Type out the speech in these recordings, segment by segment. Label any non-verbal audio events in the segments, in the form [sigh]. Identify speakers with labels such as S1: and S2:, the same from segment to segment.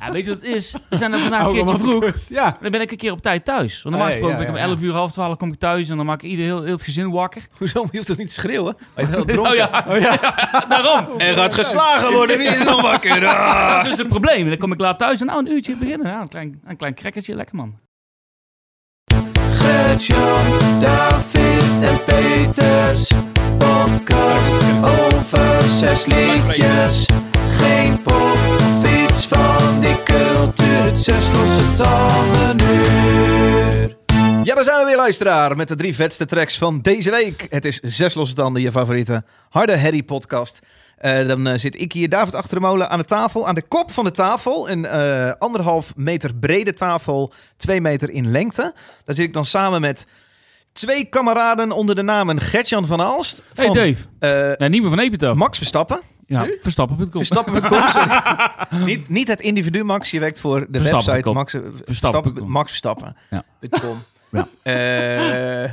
S1: Ja, weet je wat het is? We zijn er vandaag een keertje vroeg.
S2: Ja.
S1: Dan ben ik een keer op tijd thuis. Want normaal
S2: Hey,
S1: gesproken
S2: ja,
S1: ben ik
S2: ja,
S1: om
S2: ja.
S1: 11 uur, half 12 kom ik thuis. En dan maak ik ieder, heel, heel het gezin wakker.
S3: Hoezo? Je hoeft toch niet te schreeuwen? Maar je bent al dronken.
S1: Oh ja,
S2: Oh ja. [laughs]
S1: daarom.
S3: Er gaat geslagen worden. Wie is nog wakker? [laughs] Ah.
S1: Dat is het probleem. Dan kom ik laat thuis en nou een uurtje beginnen. Ja, een klein, een klein crackertje, lekker man.
S3: Gert-Jan, David en Peters. Podcast over zes liedjes. Cultuur. Het zes losse tanden uur. Ja, daar zijn we weer, luisteraar. Met de drie vetste tracks van deze week. Het is Zes Losse Tanden, je favoriete harde herrie podcast. Eh, dan eh, zit ik hier, David achter de molen, aan de tafel. Aan de kop van de tafel. Een eh, anderhalf meter brede tafel, twee meter in lengte. Daar zit ik dan samen met twee kameraden onder de namen Gertjan van Aalst.
S1: Hey
S3: van,
S1: Dave.
S3: eh,
S1: Ja, niet meer van Epitaph.
S3: Max Verstappen.
S1: Ja, Verstappen.com.
S3: Verstappen.com. [laughs] niet, niet het individu Max, je werkt voor de
S1: Verstappen,
S3: website
S1: kom.
S3: Max Verstappen.
S1: Ja.
S3: .com.
S1: Ja.
S3: Eh,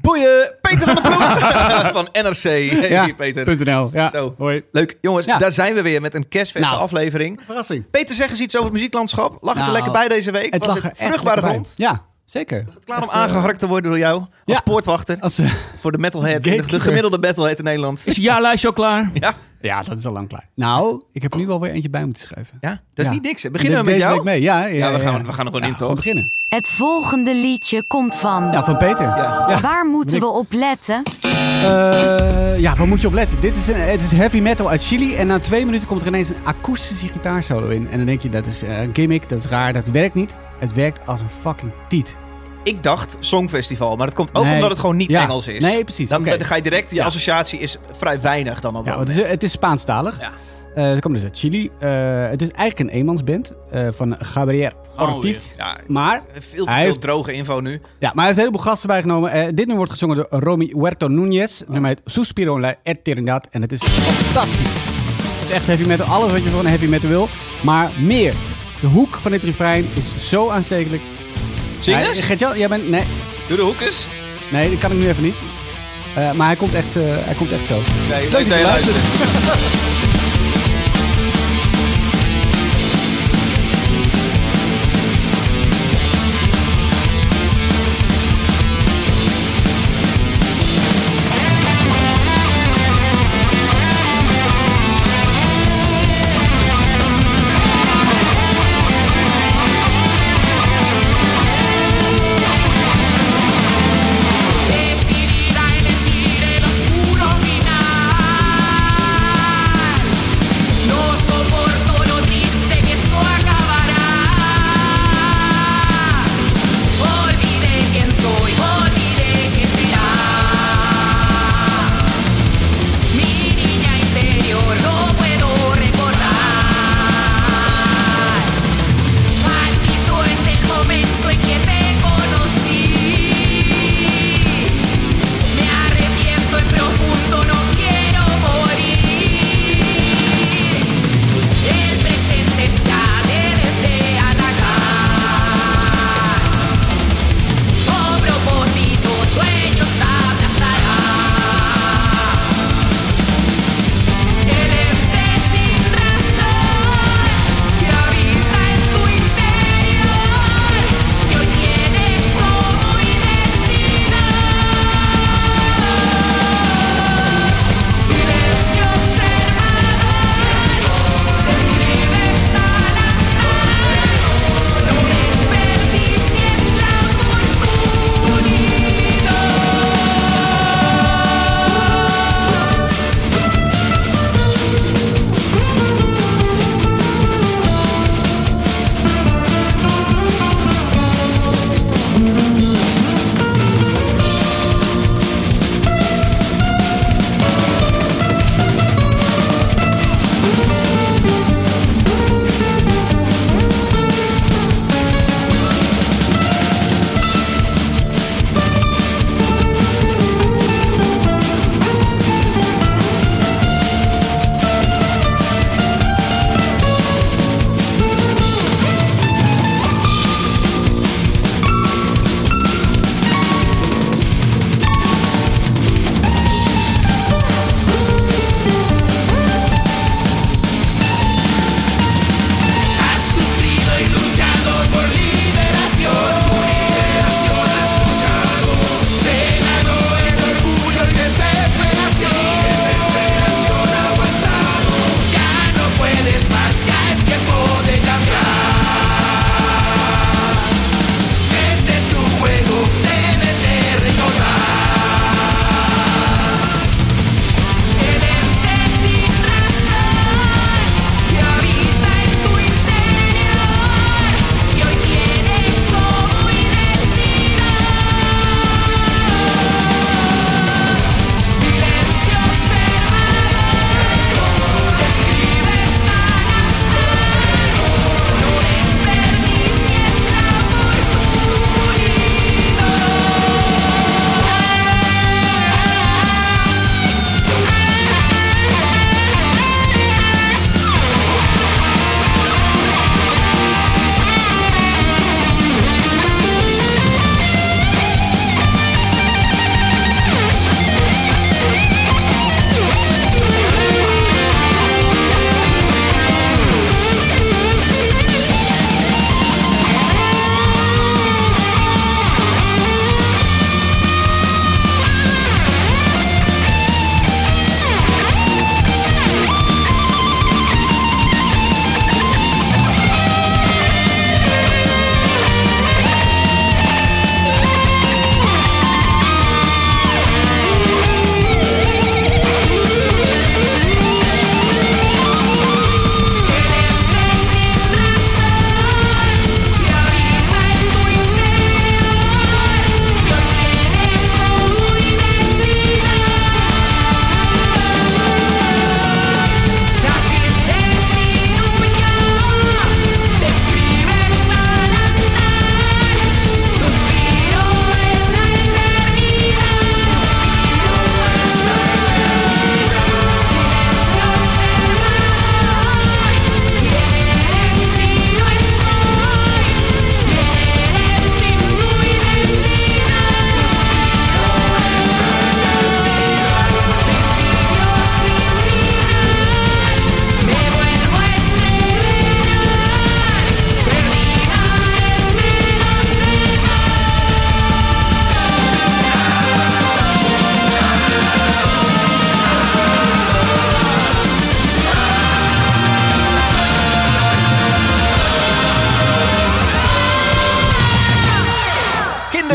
S3: boeien, Peter van der Ploeg [laughs] van NRC. Hey,
S2: Ja.
S3: Peter.
S2: .nl. Ja.
S3: Zo.
S2: Hoi.
S3: Leuk, jongens,
S2: Ja.
S3: daar zijn we weer met een kerstverse
S2: Nou.
S3: aflevering.
S2: Verrassing.
S3: Peter, zeg eens iets over het muzieklandschap. Lag het er
S2: Nou,
S3: lekker bij deze week? Was
S2: lag
S3: het vruchtbare grond?
S2: Ja, zeker.
S3: Klaar om
S2: eh,
S3: aangeharkt te worden door jou als
S2: ja.
S3: poortwachter
S2: Als, eh,
S3: voor de metalhead, de, de
S2: Gatekeeper.
S3: gemiddelde metalhead in Nederland.
S1: Is je jaarlijstje al klaar? [laughs]
S3: Ja,
S2: ja, dat is al lang klaar. Nou, ik heb er nu wel weer eentje bij moeten schrijven.
S3: ja, dat is
S2: Ja.
S3: niet niks. hè. Beginnen we
S2: Deze
S3: met jou?
S2: mee. Ja, ja,
S3: Ja, we gaan, we gaan er gewoon
S2: Ja,
S3: in, toch?
S2: beginnen.
S4: Het volgende liedje komt van.
S2: Ja, van Peter.
S3: Ja.
S2: Ja.
S4: Waar moeten we op letten?
S2: Eh, ja, waar moet je op letten? Dit is, een, het is heavy metal uit Chili. En na twee minuten komt er ineens een akoestische gitaarsolo in. En dan denk je, dat is eh, een gimmick, dat is raar, dat werkt niet. Het werkt als een fucking tiet.
S3: Ik dacht Songfestival, maar dat komt ook
S2: Nee.
S3: omdat het gewoon niet
S2: Ja.
S3: Engels is.
S2: Nee, precies.
S3: Dan,
S2: Oké.
S3: dan ga je direct, je
S2: Ja.
S3: associatie is vrij weinig dan op
S2: Ja, het,
S3: moment.
S2: is, het is Spaanstalig.
S3: Ja.
S2: Eh, ze komen dus uit Chili. Eh, het is eigenlijk een eenmansband eh, van Gabriel
S1: Oh,
S2: Ortiz.
S3: Ja,
S2: maar,
S3: veel te
S2: Hij
S3: veel
S2: heeft-
S3: droge info nu.
S2: ja, maar hij heeft een heleboel gasten bijgenomen. Eh, dit nummer wordt gezongen door Romy Huerto Núñez. Het nummer heet Suspiro en la Eternidad. En het is fantastisch. Het is echt heavy metal. Alles wat je van een heavy metal wil. Maar meer. De hoek van dit refrein is zo aanstekelijk.
S3: Zing eens.
S2: Gert-Jan, jij bent... Nee,
S3: Doe de hoekes.
S2: nee, dat kan ik nu even niet. Eh, maar hij komt echt, eh, hij komt echt zo.
S3: Nee,
S2: Leuk
S3: leuk dat je
S2: dat je
S3: luistert. [laughs]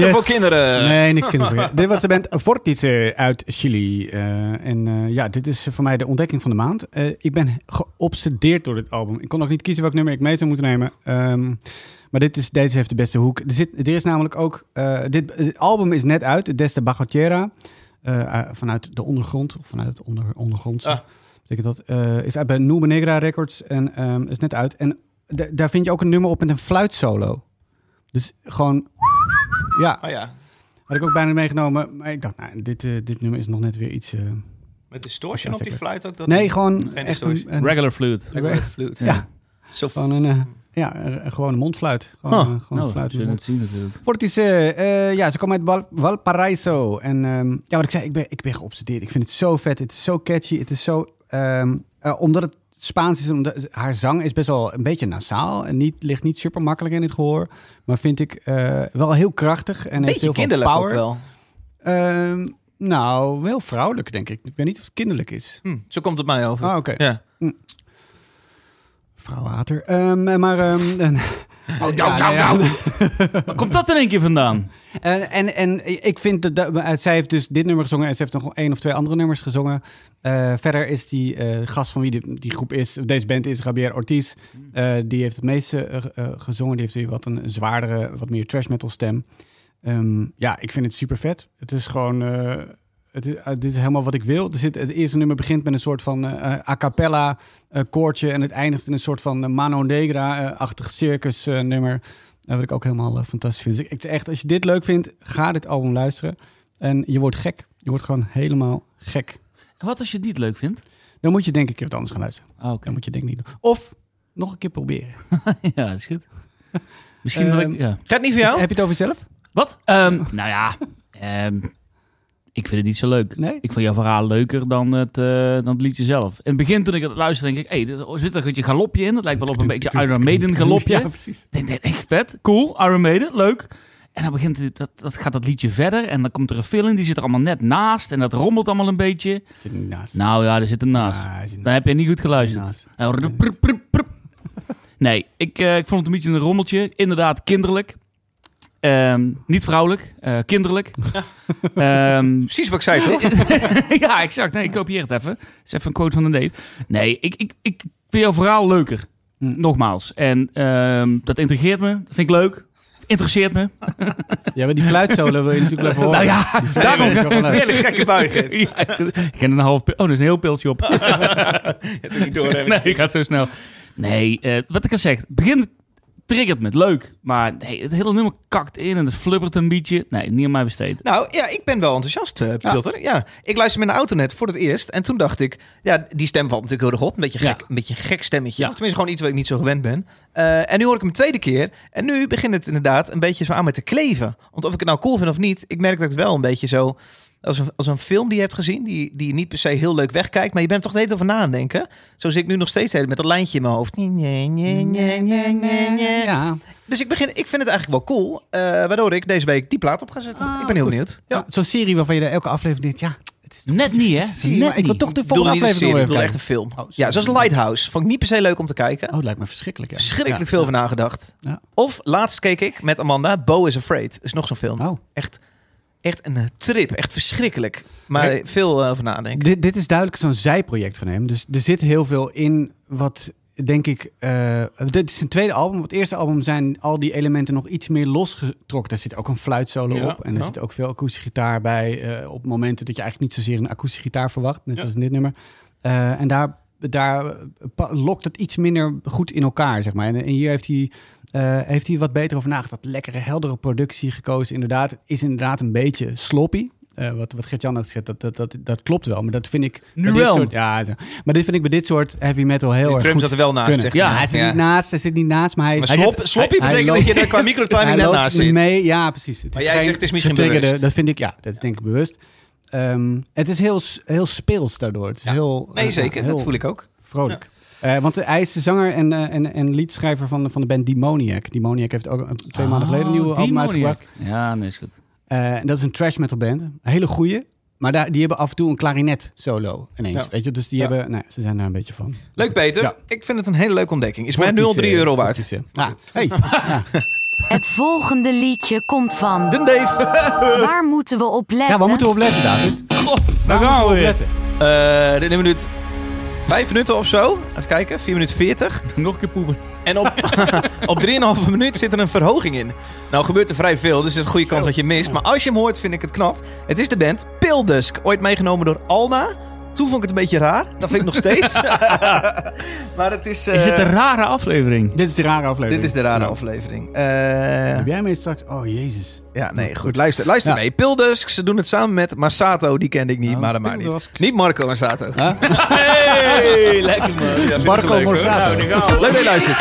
S2: Yes.
S3: voor kinderen.
S2: Nee, niks kinderen. [laughs] dit was de band Vortice uit Chili. Eh, en eh, ja, dit is voor mij de ontdekking van de maand. Eh, ik ben geobsedeerd door dit album. Ik kon ook niet kiezen welk nummer ik mee zou moeten nemen. Ehm, maar dit is, deze heeft de beste hoek. Er, zit, er is namelijk ook... dit, het album is net uit, eh, eh, vanuit de ondergrond, of vanuit het onder, ondergrondse.
S3: Ah.
S2: Betekent dat, is uit bij Nube Negra Records en ehm, is net uit. En da- daar vind je ook een nummer op met een fluitsolo. Dus gewoon... Ja,
S3: Oh ja,
S2: had ik ook bijna meegenomen. Maar ik dacht, nou, dit, eh, dit nummer is nog net weer iets... eh,
S3: met distortion op die fluit ook. Dat
S2: nee, gewoon echt een... een
S1: Regular flute.
S3: Regular flute.
S2: ja,
S3: Zo
S2: gewoon een... eh, ja, een, een gewone mondfluit. Gewoon,
S3: Huh.
S2: eh, gewoon
S1: Nou,
S2: een fluit.
S1: zullen het zien natuurlijk.
S2: Fortice, eh, ja, ze komen uit Val- Valparaiso. En ehm, ja, wat ik zei, ik ben, ik ben geobsedeerd. Ik vind het zo vet. Het is zo catchy. Het is zo... ehm, eh, omdat het Spaans is, omdat haar zang is best wel een beetje nasaal. En niet, ligt niet super makkelijk in het gehoor. Maar vind ik eh, wel heel krachtig. En
S3: Een
S2: heeft
S3: beetje
S2: heel veel
S3: kinderlijk
S2: power.
S3: wel.
S2: Ehm, nou, wel vrouwelijk, denk ik. Ik weet niet of het kinderlijk is.
S3: Hm, zo komt het mij over.
S2: Ah, oké.
S3: Ja.
S2: Vrouwenhater. Ehm, maar... [laughs] en-
S1: nou,
S2: ja,
S1: nou,
S2: ja. [laughs]
S1: nou. Waar komt dat in één keer vandaan?
S2: En, en, en ik vind dat, eh, zij heeft dus dit nummer gezongen en ze heeft nog één of twee andere nummers gezongen. Eh, verder is die eh, gast van wie die, die groep is, deze band is, Javier Ortiz. Die heeft het meeste gezongen. Die heeft weer wat een zwaardere, wat meer trash metal stem. Ehm, ja, ik vind het super vet. Het is gewoon, het is, eh, dit is helemaal wat ik wil. Er zit, het eerste nummer begint met een soort van eh, a cappella eh, koortje en het eindigt in een soort van eh, Mano Negra-achtig circus eh, nummer. Uh, wat ik ook helemaal eh, fantastisch vind. Dus ik, echt, als je dit leuk vindt, ga dit album luisteren. En je wordt gek. Je wordt gewoon helemaal gek.
S1: En wat als je het niet leuk vindt?
S2: Dan moet je denk ik wat anders gaan luisteren.
S1: Ah.
S2: Dan moet je denk ik niet doen. Of nog een keer proberen. [laughs]
S1: ja, dat is goed. Misschien
S2: Ehm,
S1: ik... Ja.
S3: Gaat niet voor jou?
S2: Heb je het over jezelf?
S1: Wat? Ehm, nou ja, ehm, ik vind het niet zo leuk.
S2: Nee?
S1: Ik vond jouw verhaal leuker dan het, eh, dan het liedje zelf. In het begin toen ik het luisterde, denk ik... Hé, hey, er zit er een beetje galopje in. Dat lijkt wel op een beetje Iron Maiden galopje. [laughs]
S2: Ja, precies.
S1: Ik denk, echt vet, cool, Iron Maiden, leuk. En dan begint het, dat, dat gaat dat liedje verder en dan komt er een film, die zit er allemaal net naast en dat rommelt allemaal een beetje.
S2: Zit er niet naast.
S1: Nou ja, er zit er naast.
S2: Ah, zit
S1: Dan heb je niet goed geluisterd. Nee, ik, eh, ik vond het een beetje een rommeltje. Inderdaad, kinderlijk. Ehm, niet vrouwelijk, eh, kinderlijk. [laughs] Ehm,
S3: Precies wat ik zei, toch? [laughs]
S1: ja, exact. Nee, ik kopieer het even. Dat is even een quote van de Dave. Nee, ik, ik, ik vind jouw verhaal leuker.
S2: Hm.
S1: Nogmaals. En ehm, dat intrigeert me. Dat vind ik leuk. Interesseert me. [laughs]
S2: Ja, maar die fluitsolo wil je natuurlijk wel even horen.
S1: Nou ja, daarom
S2: ik leuk.
S3: Hele gekke buiging.
S1: Ja, ik ken een half Oh, er is een heel pilsje op.
S3: Het niet door
S1: nee, ik ga het zo snel. Nee, eh, wat ik al zeg. Begin triggert me. Leuk. Maar nee, het hele nummer kakt in en het flubbert een beetje. Nee, niet aan mij besteed.
S3: Nou ja, ik ben wel enthousiast, uh, Pilter. Ja. ik luisterde met de auto net voor het eerst. En toen dacht ik, ja, die stem valt natuurlijk heel erg op. Een beetje gek,
S1: Ja.
S3: een beetje gek stemmetje.
S1: Ja.
S3: Of tenminste gewoon iets wat ik niet zo gewend ben. Eh, en nu hoor ik hem een tweede keer. En nu begint het inderdaad een beetje zo aan met te kleven. Want of ik het nou cool vind of niet, ik merk dat ik het wel een beetje zo... Als een, als een film die je hebt gezien, die, die je niet per se heel leuk wegkijkt, maar je bent er toch de hele tijd over na aan denken. Zo zit ik nu nog steeds met dat lijntje in mijn hoofd. Nee, nee, nee, nee, nee, nee, nee.
S2: Ja,
S3: Dus ik, begin, ik vind het eigenlijk wel cool, eh, waardoor ik deze week die plaat op ga zetten.
S2: Ah,
S3: ik ben heel
S2: goed.
S3: benieuwd.
S2: ja. zo'n serie waarvan je elke aflevering denkt, ja, het is toch
S1: Net niet, hè?
S2: serie,
S1: Net
S2: maar ik wil toch de volgende aflevering
S3: serie,
S2: nog
S3: ik echt een film.
S2: Oh,
S3: ja, zoals Lighthouse. Vond ik niet per se leuk om te kijken.
S2: Oh, het lijkt me verschrikkelijk. Ja.
S3: Verschrikkelijk
S2: Ja.
S3: veel van nagedacht.
S2: Ja.
S3: Of laatst keek ik met Amanda, Bo is Afraid. Is nog zo'n film.
S2: Oh.
S3: Echt, echt een trip. Echt verschrikkelijk. Maar veel eh, over nadenken.
S2: Dit, dit is duidelijk zo'n zijproject van hem. Dus er zit heel veel in wat, denk ik... eh, dit is zijn tweede album. Op het eerste album zijn al die elementen nog iets meer losgetrokken. Daar zit ook een fluitsolo
S3: Ja,
S2: op. En er
S3: ja.
S2: zit ook veel akoestische gitaar bij. eh, op momenten dat je eigenlijk niet zozeer een akoestische gitaar verwacht. Net
S3: Ja.
S2: zoals in dit nummer. Eh, en daar, daar eh, lokt het iets minder goed in elkaar, zeg maar. En, en hier heeft hij... eh, heeft hij wat beter over nagedacht. Lekkere, heldere productie gekozen. Inderdaad, het is inderdaad een beetje sloppy. Eh, wat, wat Gert-Jan had gezegd, dat, dat, dat, dat klopt wel. Maar dat vind ik...
S1: Nu wel.
S2: Soort, ja, maar dit vind ik bij dit soort heavy metal heel erg
S3: drum
S2: goed
S3: zat er wel naast,
S2: kunnen.
S3: zeg
S1: Ja,
S2: hij zit niet naast, hij zit niet naast, maar hij...
S3: Maar slop, sloppy
S2: hij-
S3: betekent
S2: hij
S3: dat je qua microtiming [laughs] net naast zit.
S2: Mee, ja, precies. Het
S3: Maar
S2: is
S3: jij
S2: geen
S3: zegt het is misschien bewust.
S2: Dat vind ik, ja, dat is denk ik bewust. Ehm, het is heel, heel speels daardoor. Het is
S3: Ja.
S2: heel...
S3: Nee,
S2: eh,
S3: zeker.
S2: heel
S3: Dat voel ik ook.
S2: Vrolijk. Eh, want hij is de zanger en, eh, en, en liedschrijver van de, van de band Demoniac. Demoniac heeft ook een- twee maanden geleden een nieuwe album
S1: Demoniac.
S2: uitgebracht.
S1: Ja, nee, is goed.
S2: Eh, en dat is een trash metal band. Een hele goeie. Maar daar, die hebben af en toe een klarinet solo ineens.
S3: Ja.
S2: Weet je? Dus die
S3: Ja.
S2: hebben... Nou, ze zijn daar een beetje van.
S3: Leuk, Peter.
S2: Ja.
S3: Ik vind het een hele leuke ontdekking. Is mij nu al
S2: Fortis,
S3: 3
S2: eh,
S3: euro waard.
S2: Ah, hey. [laughs] [laughs]
S4: Het volgende liedje komt van.
S3: Den Dave. [laughs]
S4: Waar moeten we op letten?
S2: Ja, waar moeten we op letten, David?
S1: God,
S2: Waar
S1: gaan
S2: moeten
S1: we
S2: op letten?
S3: Eh dit minuut. Vijf minuten of zo. Even kijken. 4 minuten 40. [laughs]
S1: Nog een keer poepen.
S3: En op, [laughs] op 3,5 minuut zit er een verhoging in. Nou gebeurt er vrij veel, dus er is een goede kans dat je mist. Maar als je hem hoort, vind ik het knap. Het is de band Pildusk. Ooit meegenomen door Alna. Toen vond ik het een beetje raar. Dat vind ik nog steeds. [laughs] maar het is... eh,
S1: Is het een rare aflevering?
S2: Dit is de rare aflevering.
S3: dit is de rare
S2: Ja.
S3: aflevering. Eh,
S2: Heb jij mee straks? Oh, jezus.
S3: ja, nee, goed. Luister, luister
S2: Ja.
S3: mee. Pildusk, ze doen het samen met Masato. Die kende ik niet,
S2: Ja,
S3: maar dat maakt niet. Niet Marco Masato.
S2: Huh? [laughs]
S1: Hey, lekker man.
S2: Marco Borsato.
S1: Nou, daar gaan we.
S3: Leuk dat je luistert.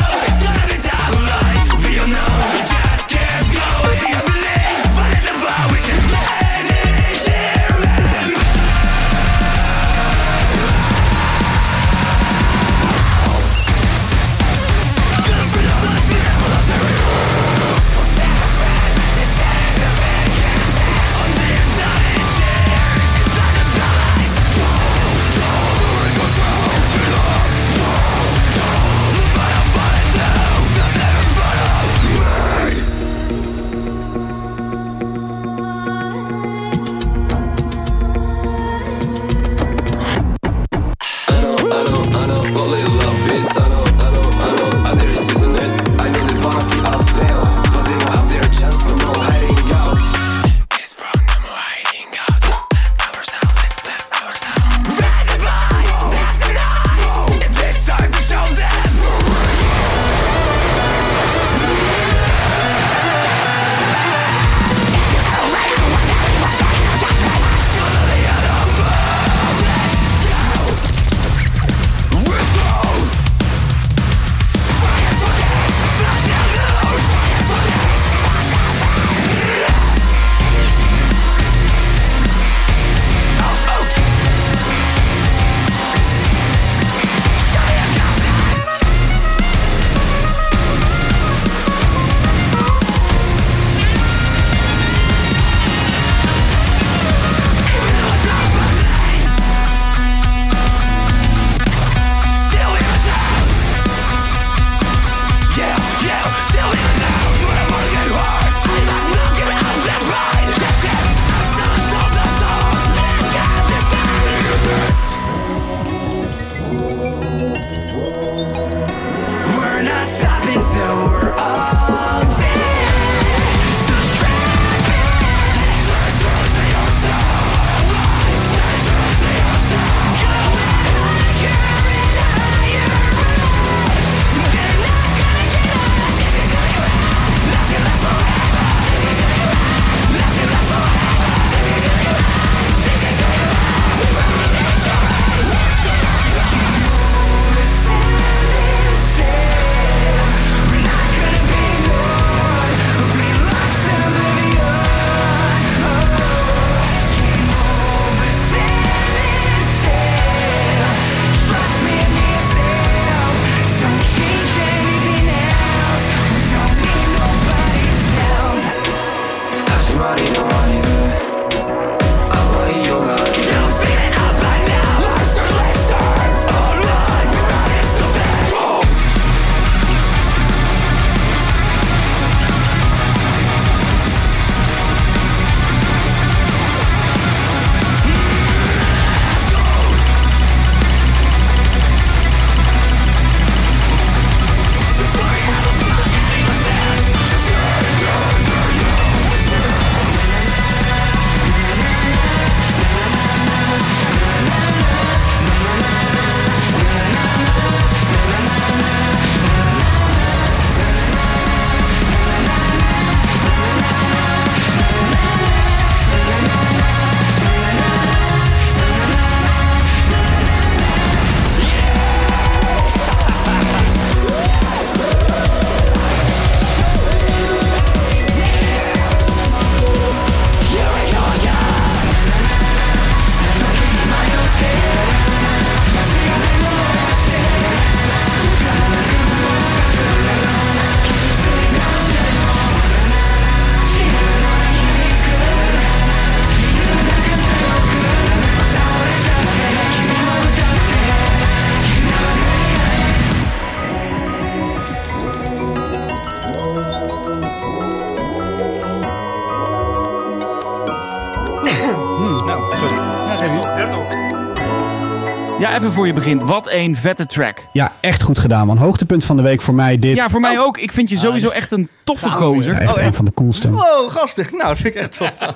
S1: Even voor je begint. Wat een vette track.
S2: Ja, echt goed gedaan, man. Hoogtepunt van de week voor mij dit.
S1: Ja, voor mij ook. Ik vind je sowieso
S2: dit-
S1: echt een toffe
S2: weer.
S1: gozer.
S2: Echt
S3: Oh,
S2: een van de coolste.
S3: Wow, gasten. Nou, dat vind ik echt top. [laughs]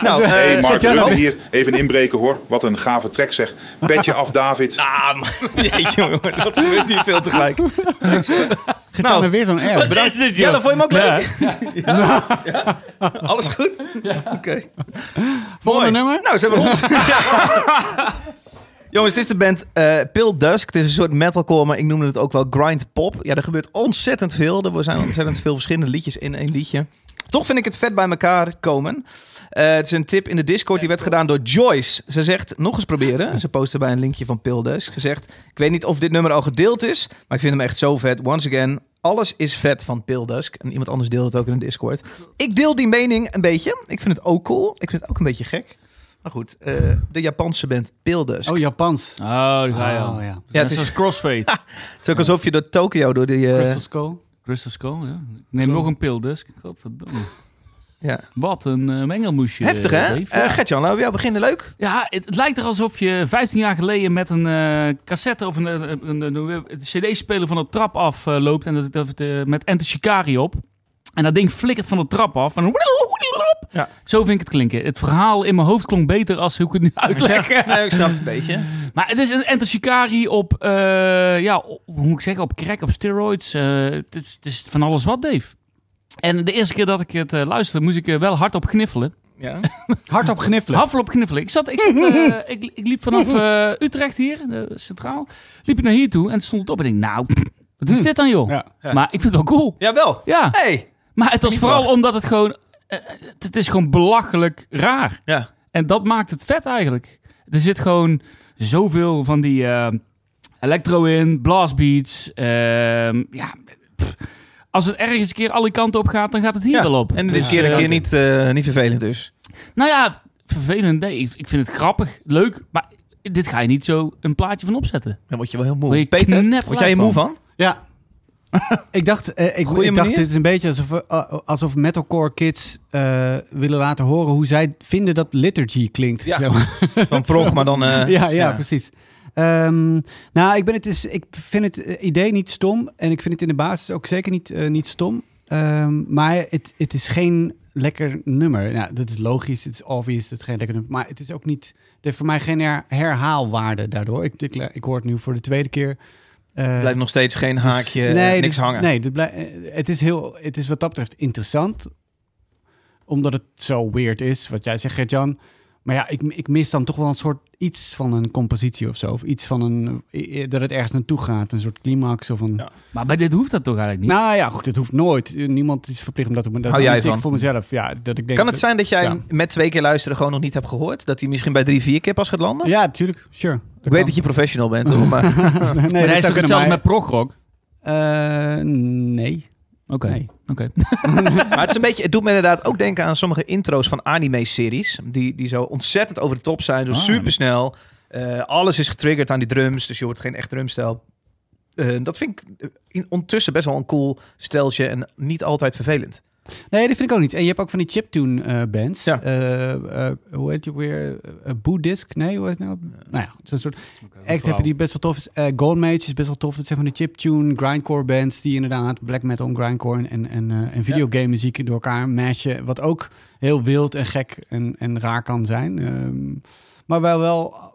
S3: nou, eh,
S5: Hey Mark,
S2: nou-
S5: moeten hier even inbreken hoor. Wat een gave track zeg. Petje af David. [laughs]
S3: Ah, man. Jeetje, jongen. Wat gebeurt hier veel tegelijk.
S2: Nou,
S3: Nou,
S2: weer zo'n air.
S1: Bedankt.
S3: Ja, dan vond je hem ook leuk? Ja. Ja. Alles goed? Oké.
S2: Volgende
S3: Mooi.
S2: nummer?
S3: Nou, zijn we rond. Jongens, het is de band eh Pale Dusk. Het is een soort metalcore, maar ik noemde het ook wel grind pop. Ja, er gebeurt ontzettend veel. Er zijn ontzettend veel verschillende liedjes in één liedje. Toch vind ik het vet bij elkaar komen. Eh, het is een tip in de Discord, die werd gedaan door Joyce. Ze zegt, nog eens proberen. Ze postte bij een linkje van Pale Dusk. Ze zegt, ik weet niet of dit nummer al gedeeld is, maar ik vind hem echt zo vet. Once again, alles is vet van Pale Dusk. En iemand anders deelde het ook in de Discord. Ik deel die mening een beetje. Ik vind het ook cool. Ik vind het ook een beetje gek. Maar goed, eh, de Japanse band Pale Dusk.
S2: Oh, Japans.
S1: Oh, daar ga je al.
S2: Oh, ja.
S3: Ja, het is-
S1: crossfade. [laughs]
S3: Het is ook alsof je door Tokio, door die... eh,
S2: Crystal Skull.
S1: Crystal Skull, ja. Ik neem nog een pil, dus. Godverdomme.
S3: ja.
S1: Wat een eh, mengelmoesje.
S3: Heftig, hè? Eh
S1: Ja.
S3: Gertjan, laten we jou beginnen. Leuk?
S1: Ja, het, het lijkt er alsof je 15 jaar geleden met een eh, cassette of een, een, een, een- een cd-speler van de trap af loopt en dat, dat, met Enter Shikari op. En dat ding flikkert van de trap af. En.
S3: Ja.
S1: Zo vind ik het klinken. Het verhaal in mijn hoofd klonk beter als hoe ik het nu uitleg.
S3: Nee, ik snap het een beetje.
S1: Maar het is een Enter Shikari op, eh, ja, op- hoe moet ik zeggen, op crack, op steroids. Eh, het, is, het is van alles wat, Dave. En de eerste keer dat ik het eh, luisterde, moest ik wel hard op gniffelen.
S3: Ja. [laughs]
S2: Hard op gniffelen.
S1: Haffel op kniffelen. Ik, zat, ik, zat, [laughs] ik, ik liep vanaf Utrecht hier, eh, centraal. Liep ik naar hier toe en stond het op. En ik denk, nou, wat is dit dan, joh?
S2: Ja.
S3: Ja.
S1: Maar ik vind het wel cool.
S3: Jawel.
S1: Ja,
S3: Hey.
S1: Maar het was
S3: Niet
S1: vooral
S3: verwacht.
S1: omdat het gewoon... eh, het, het is gewoon belachelijk raar.
S3: Ja.
S1: En dat maakt het vet eigenlijk. Er zit gewoon zoveel van die eh, electro in, blastbeats. ehm, ja, pff. als het ergens een keer alle kanten op gaat, dan gaat het hier
S3: Ja,
S1: wel op.
S3: En dit
S1: Dus,
S3: keer een
S1: eh,
S3: keer niet, eh, niet vervelend dus.
S1: Nou ja, vervelend. Nee, ik, ik vind het grappig, leuk. Maar dit ga je niet zo een plaatje van opzetten.
S3: Dan word je wel heel moe.
S1: je
S3: Peter, word jij je moe van?
S2: Ja. Ik dacht, eh, ik, ik dacht dit is een beetje alsof, alsof metalcore kids eh, willen laten horen hoe zij vinden dat liturgy klinkt.
S3: Ja.
S2: maar. [laughs]
S3: Van prog, maar dan... eh,
S2: ja, ja, precies. Ehm, nou, ik, ben het is, ik vind het eh, idee niet stom. En ik vind het in de basis ook zeker niet, niet stom. Ehm, maar het, het is geen lekker nummer. Ja, dat is logisch, het is obvious, het is geen lekker nummer. Maar het is ook niet... Het heeft voor mij geen her- herhaalwaarde daardoor. Ik, ik, ik hoor het nu voor de tweede keer. Eh,
S3: Blijft nog steeds geen
S2: dus-
S3: haakje,
S2: nee,
S3: niks
S2: dus-
S3: hangen.
S2: Nee, dit blij- eh, het, is heel, het is wat dat betreft interessant. Omdat het zo weird is, wat jij zegt, Gert-Jan. Maar ja, ik, ik mis dan toch wel een soort iets van een compositie of zo. Of iets van een... Dat het ergens naartoe gaat. Een soort climax of een...
S3: Ja.
S1: Maar bij dit hoeft dat toch eigenlijk niet?
S2: Nou ja, goed, het hoeft nooit. Niemand is verplicht om dat te doen. Dat
S3: Hou jij van?
S2: voor mezelf. Ja, dat ik denk,
S3: Kan het zijn dat jij
S2: Ja.
S3: met twee keer luisteren gewoon nog niet hebt gehoord? Dat hij misschien bij drie, vier keer pas gaat landen?
S2: Ja, natuurlijk. Sure.
S3: Ik weet dat je professional bent, hoor, maar... [laughs]
S2: nee,
S1: maar hij is
S2: zou
S1: toch
S2: kunnen,
S1: hetzelfde met progrock?
S2: Eh, nee.
S1: Oké,
S2: Nee.
S1: Oké. [laughs]
S3: Maar het is een beetje, het doet me inderdaad ook denken aan sommige intro's van anime-series. Die, die zo ontzettend over de top zijn, zo
S1: Ah.
S3: supersnel. Eh, alles is getriggerd aan die drums, dus je hoort geen echt drumstel. Eh, dat vind ik in, ondertussen best wel een cool steltje en niet altijd vervelend.
S2: Nee, dat vind ik ook niet. En je hebt ook van die chiptune eh bands.
S3: Ja.
S2: Eh, eh, hoe heet je weer? Uh, Boeddhisk? Nee, hoe heet het nou? Nou ja, zo'n soort act hebben die best wel tof is. Goldmage is best wel tof. Dat zijn van de chiptune grindcore bands die inderdaad black metal, grindcore en, en, en videogame muziek door elkaar mashen. Wat ook heel wild en gek en, en raar kan zijn. Ehm, maar wel wel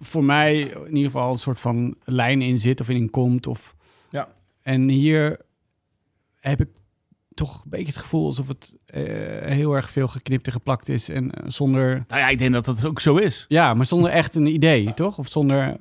S2: voor mij in ieder geval een soort van lijn in zit of in komt. Of...
S3: Ja.
S2: En hier heb ik toch een beetje het gevoel alsof het eh, heel erg veel geknipt en geplakt is. En eh, zonder...
S1: Nou ja, ik denk dat dat ook zo is.
S2: Ja, maar zonder echt een idee, toch? Of zonder...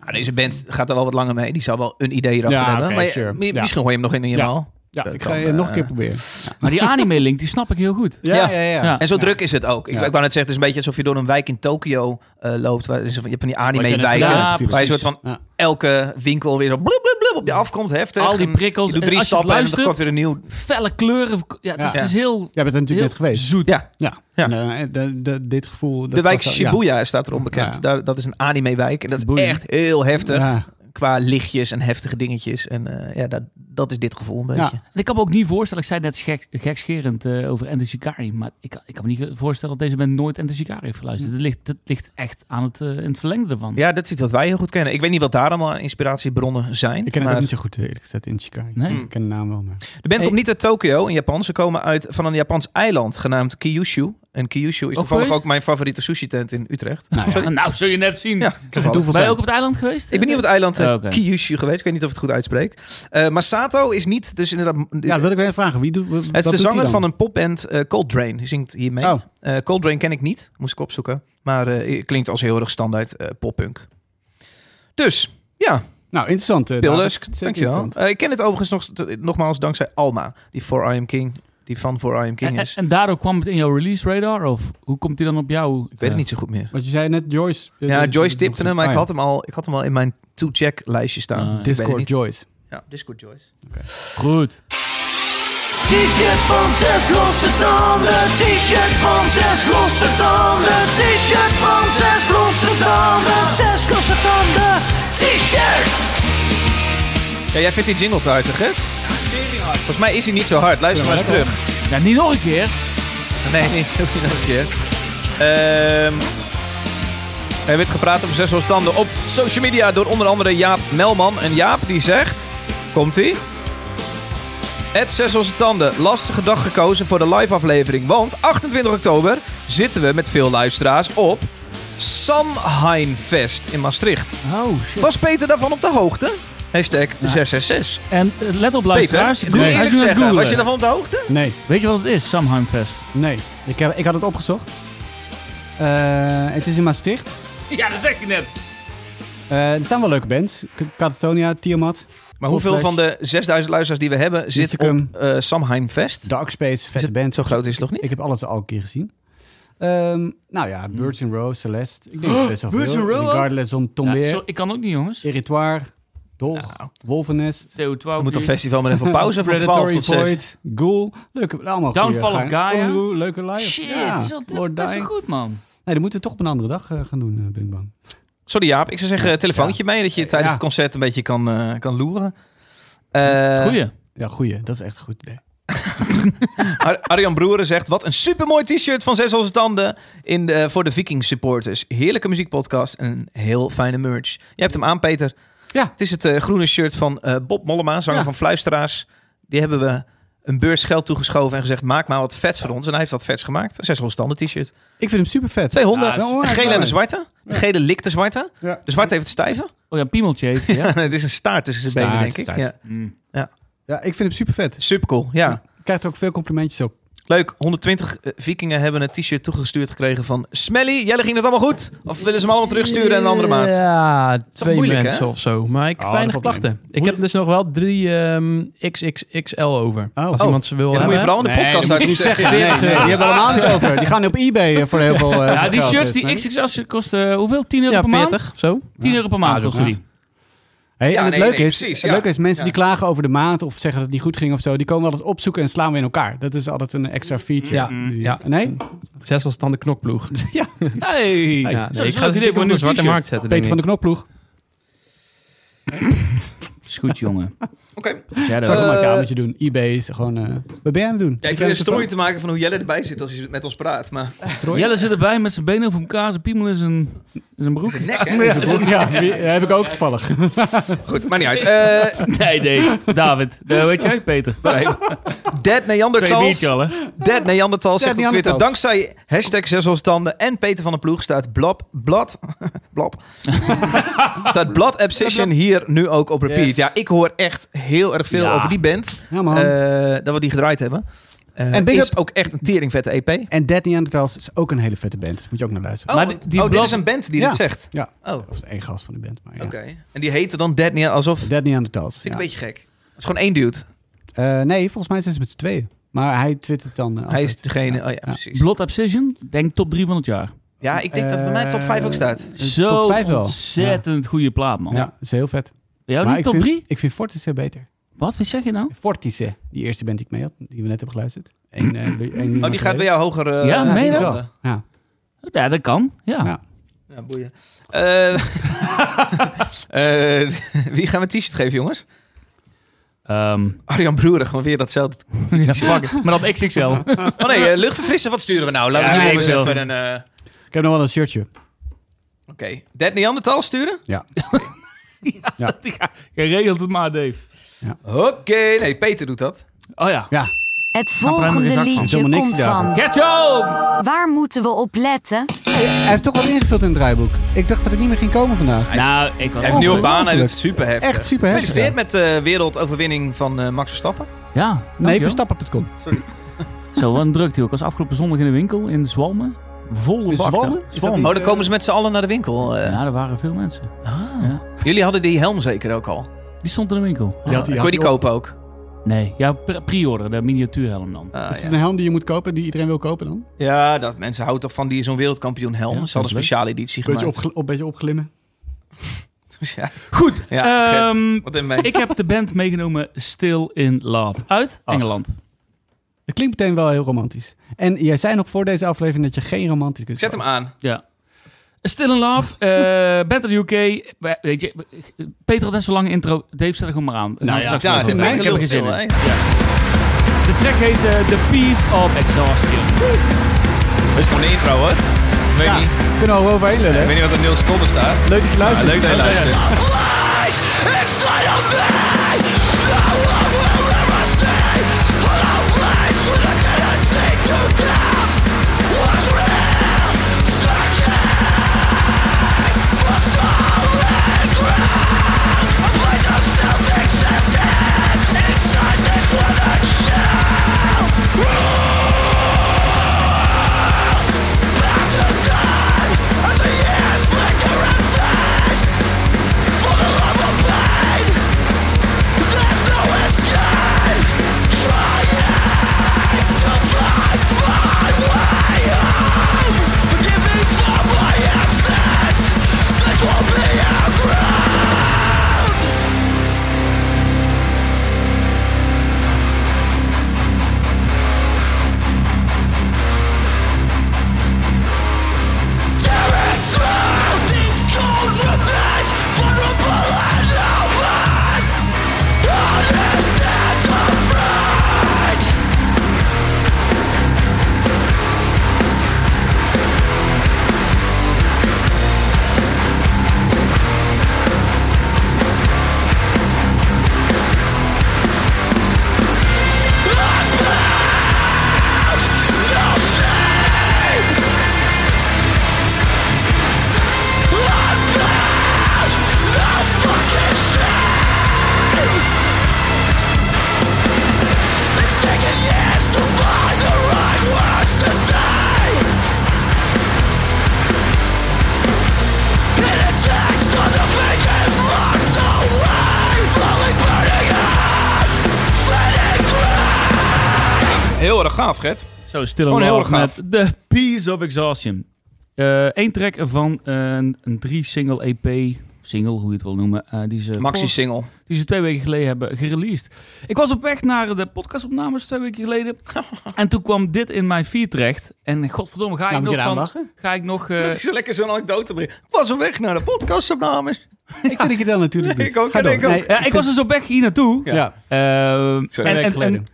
S3: Nou, deze band gaat er wel wat langer mee. Die zou wel een idee erachter
S2: Ja,
S3: hebben. maar je-
S2: sure.
S3: mi-
S2: Ja.
S3: misschien hoor je hem nog in helemaal.
S2: Ja,
S3: Dat
S2: ik
S3: kan,
S2: ga je nog een
S3: eh,
S2: keer proberen.
S1: Maar die anime-link, die snap ik heel goed.
S3: Ja.
S2: Ja, ja.
S3: En zo druk is het ook. Ik,
S2: Ja.
S3: ik wou net zeggen, het is een beetje alsof je door een wijk in Tokio eh, loopt. Waar, je hebt van die anime-wijken. waar je
S2: precies.
S3: soort van
S2: Ja.
S3: elke winkel weer zo blub, blub, blub op je afkomt. Heftig.
S1: Al die prikkels.
S3: Je doet drie stappen en dan komt weer een nieuw.
S1: felle kleuren. Ja, het, is,
S2: Ja.
S1: het is heel,
S2: Jij bent er natuurlijk
S1: heel
S2: net geweest.
S1: zoet.
S3: Ja,
S2: Ja.
S3: Ja.
S2: En, eh, de, de, dit gevoel... dat
S3: de wijk
S2: was wel- ja.
S3: Shibuya staat erom bekend.
S2: Ja.
S3: Daar, dat is een anime-wijk. En dat is
S1: Boeien.
S3: echt heel heftig. Qua lichtjes en heftige dingetjes. En eh, ja, dat, dat is dit gevoel een beetje.
S2: Ja.
S1: En ik kan me ook niet voorstellen, ik zei net gek, gekscherend eh, over Enter Shikari, maar ik, ik kan me niet voorstellen dat deze band nooit Enter Shikari heeft geluisterd. Het ligt, het ligt echt aan het, eh, in het verlengde ervan.
S3: Ja, dat is iets wat wij heel goed kennen. Ik weet niet wat daar allemaal inspiratiebronnen zijn.
S2: Ik ken het
S3: maar
S2: ook niet zo goed, eerlijk gezegd, in Chicago.
S1: Nee?
S3: Mm.
S2: Ik ken de naam wel, maar...
S3: De band
S1: Hey.
S3: komt niet uit Tokio in Japan. Ze komen uit van een Japans eiland genaamd Kyushu. En Kyushu is toevallig
S1: geweest?
S3: ook mijn favoriete sushi-tent in Utrecht.
S2: Nou, ja. [laughs]
S1: nou, zul je net zien.
S3: Ja, toevallig.
S1: Ben je ook op het eiland geweest?
S3: Ik ben niet op het eiland eh,
S1: Oh.
S3: Kyushu geweest. Ik weet niet of ik het goed uitspreek. Eh, maar Sato is niet, dus inderdaad...
S2: ja, dat wil ik wel even vragen. Wie doet, wat,
S3: het is de zanger van een popband eh Cold Drain. Die zingt hiermee.
S2: Oh.
S3: Eh Cold Drain ken ik niet. Moest ik opzoeken. Maar eh, klinkt als heel erg standaard eh poppunk. Dus, ja.
S2: Nou, interessant. uh,
S3: Pildesk, dankjewel. Eh, ik ken het overigens nog, nogmaals dankzij Alma. Die For I Am King. Die van For I Am King
S1: En,
S3: is.
S1: en daardoor kwam het in jouw release radar? Of hoe komt die dan op jou?
S3: Ik weet het niet zo goed meer.
S2: Wat je zei net, Joyce.
S3: Ja,
S2: eh,
S3: Joyce
S2: eh,
S3: tipte hem, maar
S2: ah,
S3: ik
S2: ja.
S3: had hem al, ik had hem al in mijn to-check lijstje staan.
S1: Ah, ja.
S2: Discord. Joyce.
S3: Ja, Discord Joyce.
S1: Goed.
S6: T-shirt van zes losse tanden. T-shirt van zes losse tanden. T-shirt van zes losse tanden. Zes losse tanden. T-shirt.
S3: Ja, jij vindt die jingle te hard, hè? Volgens mij is hij niet zo hard. Luister maar eens terug.
S1: Ja, niet nog een keer.
S3: Nee, dat [laughs] niet nog een keer. Ehm er werd gepraat over zes standen op social media door onder andere Jaap Melman. En Jaap die zegt, komt-ie? Het zes tanden, lastige dag gekozen voor de live aflevering. Want 28 oktober zitten we met veel luisteraars op Samhainfest in Maastricht.
S1: Oh, shit.
S3: Was Peter daarvan op de hoogte? Hashtag 666.
S1: En eh, let op
S3: Peter,
S1: luisteraars.
S3: ik moet
S1: hij is
S3: eerlijk
S1: nu aan het
S3: zeggen, was je daarvan op de hoogte?
S2: Nee,
S1: Weet je wat het is, Samheimfest?
S2: nee. Ik, heb, ik had het opgezocht. Eh, het is in Maastricht. [laughs]
S1: Ja, dat zegt hij net.
S2: Eh, er staan wel leuke bands. K- Catatonia, Tiamat,
S3: Maar hoeveel
S2: Flash.
S3: van de 6000 luisteraars die we hebben zit
S2: Mysticum.
S3: op eh Samhainfest?
S2: Darkspace, vette
S3: het
S2: band.
S3: Zo groot is het toch niet?
S2: Ik heb alles al een keer gezien. Ehm, nou ja, Birds in Row, Celeste. Ik denk dat best wel
S1: Birds
S2: veel.
S1: in Row ook?
S2: Regardless om
S1: Ja,
S2: Tombeer,
S1: zo- ik kan ook niet, jongens.
S2: Irritoire, Dog,
S3: Nou.
S2: Wolvennest,
S1: Theo 12.
S3: We moeten een festival met even pauze van 12
S2: Predatory
S3: tot 6.
S2: Void, Ghoul. Leuke, allemaal
S1: Downfall
S2: goeie,
S1: of Gaia.
S2: Leuke live.
S1: Shit,
S2: ja,
S1: dat is wel best wel goed, man.
S2: Nee, dat moeten we toch op een andere dag eh, gaan doen, bang.
S3: Sorry Jaap, ik zou zeggen telefoontje mee, dat je tijdens
S2: Ja.
S3: het concert een beetje kan, eh, kan loeren. Eh,
S1: Goeie.
S2: Ja, goeie. Dat is echt een goed idee. [laughs]
S3: Ar- Arjan Broeren zegt, wat een supermooi t-shirt van Zes Losse Tanden in de, voor de Viking supporters. Heerlijke muziekpodcast en een heel fijne merch. Je hebt hem aan, Peter.
S2: Ja.
S3: Het is het eh, groene shirt van eh, Bob Mollema, zanger
S2: Ja.
S3: van Fluisteraars. Die hebben we een beurs geld toegeschoven en gezegd, maak maar wat vets voor ons. En hij heeft wat vets gemaakt. Een Zes Tanden t-shirt.
S2: Ik vind hem super vet.
S3: 200.
S1: Ja,
S3: een gele en een zwarte. De gele likt de zwarte.
S2: Ja.
S3: De zwarte heeft het stijve.
S1: Oh ja, piemeltje heeft hij, [laughs] ja.
S3: het is een staart tussen zijn
S1: Staart,
S3: benen, denk ik.
S1: staart.
S3: Ja.
S1: Mm.
S2: Ja, ik vind hem super vet.
S3: Super cool, ja.
S2: Ik krijg er ook veel complimentjes op.
S3: Leuk, 120 vikingen hebben een t-shirt toegestuurd gekregen van Smelly. Jelle, ging het allemaal goed? Of willen ze hem allemaal terugsturen en een andere maat?
S7: Ja, twee
S3: moeilijk,
S7: mensen
S3: hè?
S7: of zo. Maar ik
S2: Oh,
S7: weinig
S2: dat valt mee.
S7: klachten. Ik heb dus nog wel drie ehm, XXXL over.
S2: Oh.
S7: Als
S2: Oh.
S7: iemand ze wil
S3: Ja, dan moet je vooral in de
S2: Nee,
S3: podcast
S2: niet zeggen. Nee, nee, die hebben allemaal niet [laughs] over. Die gaan op eBay eh, voor heel veel eh,
S1: Ja, die shirts,
S2: dus,
S1: die
S2: nee.
S1: XXL kosten hoeveel? 10 euro
S7: Ja,
S1: per maand?
S7: 40 of zo.
S1: 10 euro per maand
S2: Ah, zo
S1: kosten
S2: goed.
S1: die.
S2: Hey,
S3: Ja,
S2: en het
S3: nee,
S2: leuke
S3: nee,
S2: is,
S3: precies,
S2: het
S3: ja.
S2: leuke is, mensen
S3: Ja.
S2: die klagen over de maat of zeggen dat het niet goed ging of zo, die komen altijd opzoeken en slaan we in elkaar. Dat is altijd een extra feature.
S7: Ja,
S2: Die-
S7: ja.
S2: Nee?
S7: Zes als dan de knokploeg. [laughs]
S1: Hey,
S7: Ja, nee, ik ga
S1: idee
S7: op de
S1: een
S7: zwarte markt zetten.
S2: Peter van de. Knokploeg.
S1: Is goed, jongen.
S3: Oké.
S1: Shadow.
S2: Zou ik op mijn
S3: Eh,
S2: kamertje doen. eBay is gewoon... eh wat ben jij aan het doen?
S3: Ja, ik probeer een
S2: de
S3: story te maken van hoe Jelle erbij zit als hij met ons praat. Maar?
S1: Jelle zit erbij met zijn benen over elkaar, zijn piemel in zijn, in zijn broek.
S3: zijn nek, hè?
S2: Ja, [laughs] die heb ik ook toevallig. [laughs]
S3: Goed, maar niet uit. Eh [laughs]
S1: Nee, nee. David. Uh, weet jij, Peter? Nee.
S3: Dead
S1: hè?
S3: Dead Neanderthals zegt op Twitter. Dankzij hashtag zesselstanden en Peter van der Ploeg staat blab, blad, blab, staat Blood Obsession hier nu ook op repeat.
S2: Yes.
S3: Ja, ik hoor echt heel erg veel
S1: Ja.
S3: over die band.
S2: Ja, man.
S3: eh, dat we die gedraaid hebben. Eh
S2: En big
S3: is
S2: up-
S3: ook echt een teringvette EP.
S2: en Dead Neanderthals is ook een hele vette band. Dus moet je ook naar luisteren.
S3: Oh,
S1: Maar die- die
S3: oh, dit is een band die
S2: Ja.
S3: dit zegt.
S2: Ja.
S3: Oh,
S2: Dat was één gast van de band. Maar ja.
S3: oké. En die heette dan Dead Near, alsof...
S2: Dead Neanderthals.
S3: Vind ik
S2: ja.
S3: een beetje gek. Het is gewoon één dude.
S2: Eh, nee, volgens mij zijn ze met z'n tweeën. Maar hij twittert dan.
S3: Hij is degene... Oh ja,
S2: Ja.
S3: precies.
S1: Blood Obsession, denk top 3 van het jaar.
S3: Ja, ik denk dat bij mij top 5 ook staat.
S1: Zo
S2: top 5 wel.
S1: ontzettend goede plaat, man.
S2: Ja, dat is heel vet.
S1: Jou
S2: maar
S1: niet
S2: ik
S1: top
S2: vind,
S1: 3?
S2: Ik vind Fortice beter.
S1: Wat? Wat zeg je nou?
S2: Fortice, die eerste band die ik mee had, die we net hebben geluisterd. Eén, eh,
S3: Oh, die gaat bij jou hoger... eh,
S1: Ja, dat?
S3: landen.
S2: Ja.
S1: Ja, dat kan. Ja.
S2: Ja.
S3: Ja, boeien. Eh, [laughs] eh, wie gaan we een t-shirt geven, jongens?
S1: Ehm,
S3: Arjan Broeren, gewoon weer datzelfde. [laughs]
S1: ja, fuck. Maar dat XXL. [laughs]
S3: Oh nee, eh, luchtverfrissen, wat sturen we nou? Laten we
S1: Ja,
S3: eens
S1: ik
S3: even een... eh,
S2: Ik heb nog wel een shirtje.
S3: Oké, Dead Neandertal sturen?
S2: Ja. [laughs]
S1: Geregeld het maar, Dave.
S3: Oké, nee, Peter doet dat.
S1: Oh ja.
S2: Ja.
S4: Het volgende
S1: van.
S4: liedje komt van.
S1: Gertjo!
S4: Waar moeten we op letten?
S2: Hij heeft toch wat ingevuld in het draaiboek. Ik dacht dat het niet meer ging komen vandaag.
S1: Nou, ik was
S3: Hij heeft een nieuwe baan,
S2: Ongelooflijk.
S3: het super heftig.
S2: Echt super heftig.
S3: Gefeliciteerd met de wereldoverwinning van eh, Max Verstappen.
S1: Ja.
S2: Nee, verstappen.com.
S1: Zo, wat een drukte. Ik was afgelopen zondag in de winkel in Zwalmen. Volle bak.
S3: Oh, dan komen ze met z'n allen naar de winkel. eh.
S1: Ja, er waren veel mensen.
S3: Jullie hadden die helm zeker ook al.
S1: Die stond in de winkel.
S2: Die had-
S3: Kon je
S2: had
S3: die
S2: op-
S3: kopen ook?
S1: Nee, ja, pre- pre-order, de miniatuurhelm dan.
S3: Ah,
S2: Is
S3: ja.
S2: het een helm die je moet kopen, die iedereen wil kopen dan?
S3: ja, dat mensen houden toch van die zo'n wereldkampioen helm.
S1: Ja,
S3: Ze hadden een speciale editie
S2: Beetje,
S3: gemaakt.
S2: opgel- op, beetje opglimmen. [laughs]
S3: Ja.
S1: Goed,
S3: Ja, Gert,
S1: ehm,
S3: wat in
S1: ik heb de band meegenomen Still in Love uit
S2: Ach.
S1: Engeland.
S2: Het klinkt meteen wel heel romantisch. En jij zei nog voor deze aflevering dat je geen romantisch kunt
S3: Zet hem aan.
S1: Ja. Still in Love, eh band uit de UK. We- Weet je, Peter had net zo'n lange intro. Dave, zet er gewoon maar aan.
S2: Nou
S1: Nou,
S2: ja,
S3: Ja,
S2: zit
S1: gewoon.
S2: mij
S3: is
S1: Ik heb er
S3: heel
S1: geen
S3: stil,
S1: zin in.
S3: hè?
S1: De track heet eh, The Piece of Exhaustion.
S3: Dat is gewoon de intro, hoor. Weet
S2: Ja,
S3: niet.
S2: kunnen we over heen lullen.
S3: Ik weet niet wat er nul seconden staat.
S2: Leuk dat je luistert.
S3: leuk dat je luistert.
S1: Zo,
S3: heel
S1: Love
S3: erg gaaf.
S1: met The Piece of Exhaustion. Eén track van een, een drie-single EP, single, hoe je het wil noemen, eh, die, ze voor-
S3: Maxi-single.
S1: die ze twee weken geleden hebben gereleased. Ik was op weg naar de podcastopnames twee weken geleden. [laughs] en toen kwam dit in mijn feed terecht. En godverdomme, ga ik
S2: Nou,
S1: nog van...
S2: lachen?
S1: Ga ik nog... eh,
S3: Het is lekker zo'n anekdote brengen. Ik was op weg naar de podcastopnames.
S2: Ik vind dat je dat natuurlijk
S3: Nee, [laughs] ik ook,
S2: Ga
S3: en
S2: door.
S3: ik ook.
S2: Nee,
S1: ja, ik was dus op weg hier naartoe.
S2: Ja.
S1: Ehm,
S3: Sorry.
S1: en,
S2: Twee
S1: en,
S2: weken geleden.
S1: en